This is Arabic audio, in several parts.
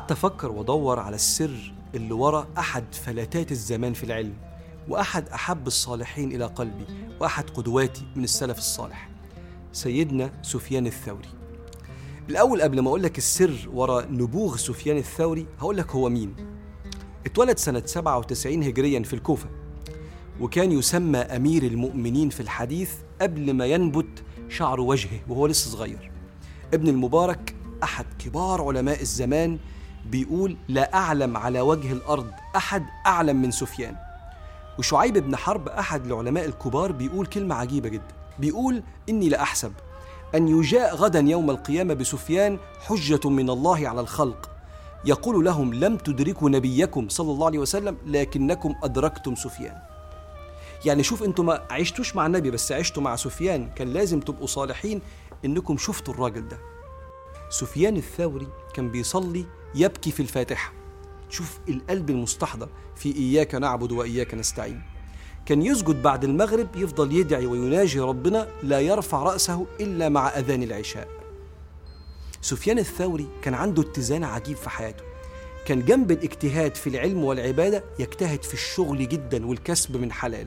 قعدت أفكر وأدور على السر اللي ورا أحد فلتات الزمان في العلم وأحد أحب الصالحين إلى قلبي وأحد قدواتي من السلف الصالح سيدنا سفيان الثوري. الأول قبل ما أقول لك السر ورا نبوغ سفيان الثوري هقول لك هو مين. اتولد سنة 97 هجريا في الكوفة وكان يسمى أمير المؤمنين في الحديث قبل ما ينبت شعر وجهه وهو لسه صغير. ابن المبارك أحد كبار علماء الزمان بيقول لا أعلم على وجه الأرض أحد أعلم من سفيان. وشعيب بن حرب أحد العلماء الكبار بيقول كلمة عجيبة جدا. بيقول إني لأحسب أن يجاء غدا يوم القيامة بسفيان حجة من الله على الخلق. يقول لهم لم تدركوا نبيكم صلى الله عليه وسلم لكنكم أدركتم سفيان. يعني شوف أنتم ما عشتوش مع النبي بس عشتوا مع سفيان كان لازم تبقوا صالحين إنكم شفتوا الراجل ده. سفيان الثوري كان بيصلي يبكي في الفاتحة. شوف القلب المستحضر في إياك نعبد وإياك نستعين. كان يسجد بعد المغرب يفضل يدعي ويناجي ربنا لا يرفع رأسه إلا مع أذان العشاء. سفيان الثوري كان عنده اتزان عجيب في حياته. كان جنب الاجتهاد في العلم والعبادة يجتهد في الشغل جدا والكسب من حلال.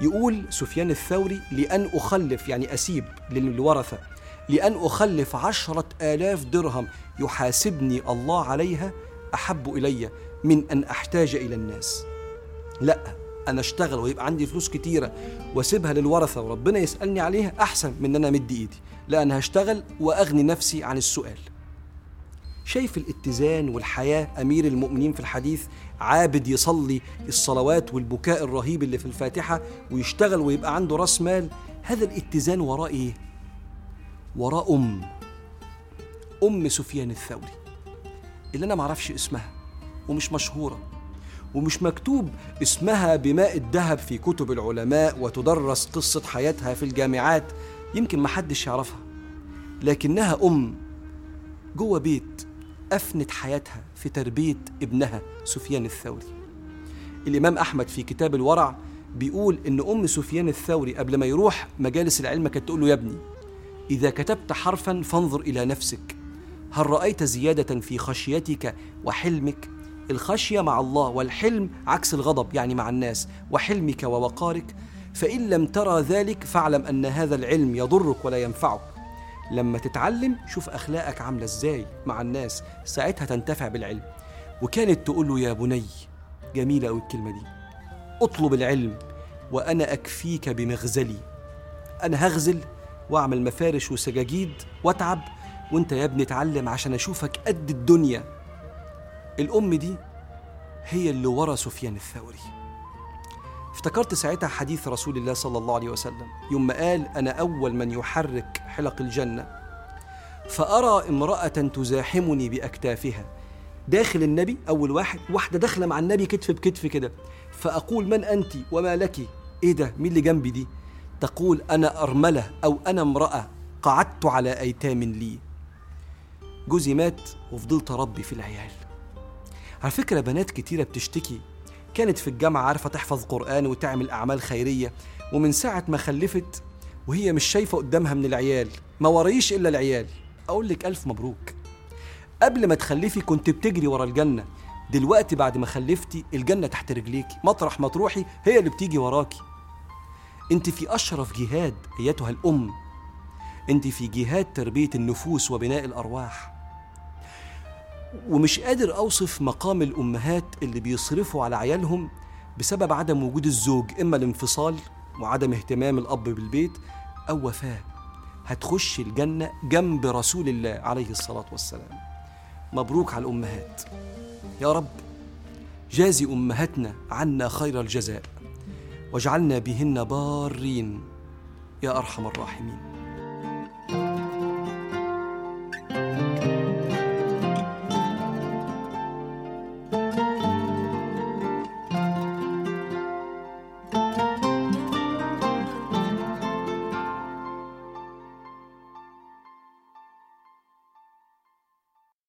يقول سفيان الثوري لأن أخلف يعني أسيب للورثة لأن أخلف عشرة آلاف درهم يحاسبني الله عليها أحب إلي من أن أحتاج إلى الناس. لا أنا أشتغل ويبقى عندي فلوس كتيرة وأسيبها للورثة وربنا يسألني عليها أحسن من أن أنا أمد إيدي. لا أنا هشتغل وأغني نفسي عن السؤال. شايف الاتزان والحياة أمير المؤمنين في الحديث؟ عابد يصلي الصلوات والبكاء الرهيب اللي في الفاتحة ويشتغل ويبقى عنده رأس مال؟ هذا الاتزان وراه إيه؟ وراه أم أم سفيان الثوري اللي أنا معرفش اسمها ومش مشهورة ومش مكتوب اسمها بماء الذهب في كتب العلماء وتدرس قصة حياتها في الجامعات يمكن محدش يعرفها لكنها أم جوه بيت أفنت حياتها في تربية ابنها سفيان الثوري. الإمام أحمد في كتاب الورع بيقول إن أم سفيان الثوري قبل ما يروح مجالس العلم كانت تقول له يا ابني إذا كتبت حرفا فانظر إلى نفسك. هل رأيت زيادة في خشيتك وحلمك؟ الخشية مع الله والحلم عكس الغضب يعني مع الناس وحلمك ووقارك. فإن لم ترى ذلك فاعلم أن هذا العلم يضرك ولا ينفعك. لما تتعلم شوف أخلاقك عاملة إزاي مع الناس ساعتها تنتفع بالعلم. وكانت تقول له يا بني جميلة أوي الكلمة دي اطلب العلم وأنا أكفيك بمغزلي. أنا هغزل وأعمل مفارش وسجاجيد وأتعب وأنت يا ابني اتعلم عشان أشوفك قد الدنيا. الأم دي هي اللي ورا سفيان الثوري. افتكرت ساعتها حديث رسول الله صلى الله عليه وسلم. يوم ما قال أنا أول من يحرك حلق الجنة فأرى امرأة تزاحمني بأكتافها. داخل النبي أول واحد واحدة داخلة مع النبي كتف بكتف كده. فأقول من أنت؟ وما لك؟ إيه ده؟ مين اللي جنبي دي؟ تقول أنا أرملة أو أنا امرأة قعدت على أيتام لي. جوزي مات وفضلت أربي في العيال. على فكرة بنات كتيرة بتشتكي. كانت في الجامعة عارفة تحفظ قرآن وتعمل أعمال خيرية ومن ساعة ما خلفت وهي مش شايفة قدامها من العيال ما وريش إلا العيال. أقول لك ألف مبروك. قبل ما تخلفي كنت بتجري ورا الجنة. دلوقتي بعد ما خلفتي الجنة تحت رجليكي. مطرح ما تروحي هي اللي بتيجي وراكي. انت في أشرف جهاد أيتها الأم. انت في جهاد تربية النفوس وبناء الأرواح. ومش قادر أوصف مقام الأمهات اللي بيصرفوا على عيالهم بسبب عدم وجود الزوج إما الانفصال وعدم اهتمام الأب بالبيت أو وفاة. هتخش الجنة جنب رسول الله عليه الصلاة والسلام. مبروك على الأمهات. يا رب جازي أمهاتنا عنا خير الجزاء. واجعلنا بهن بارين يا أرحم الراحمين.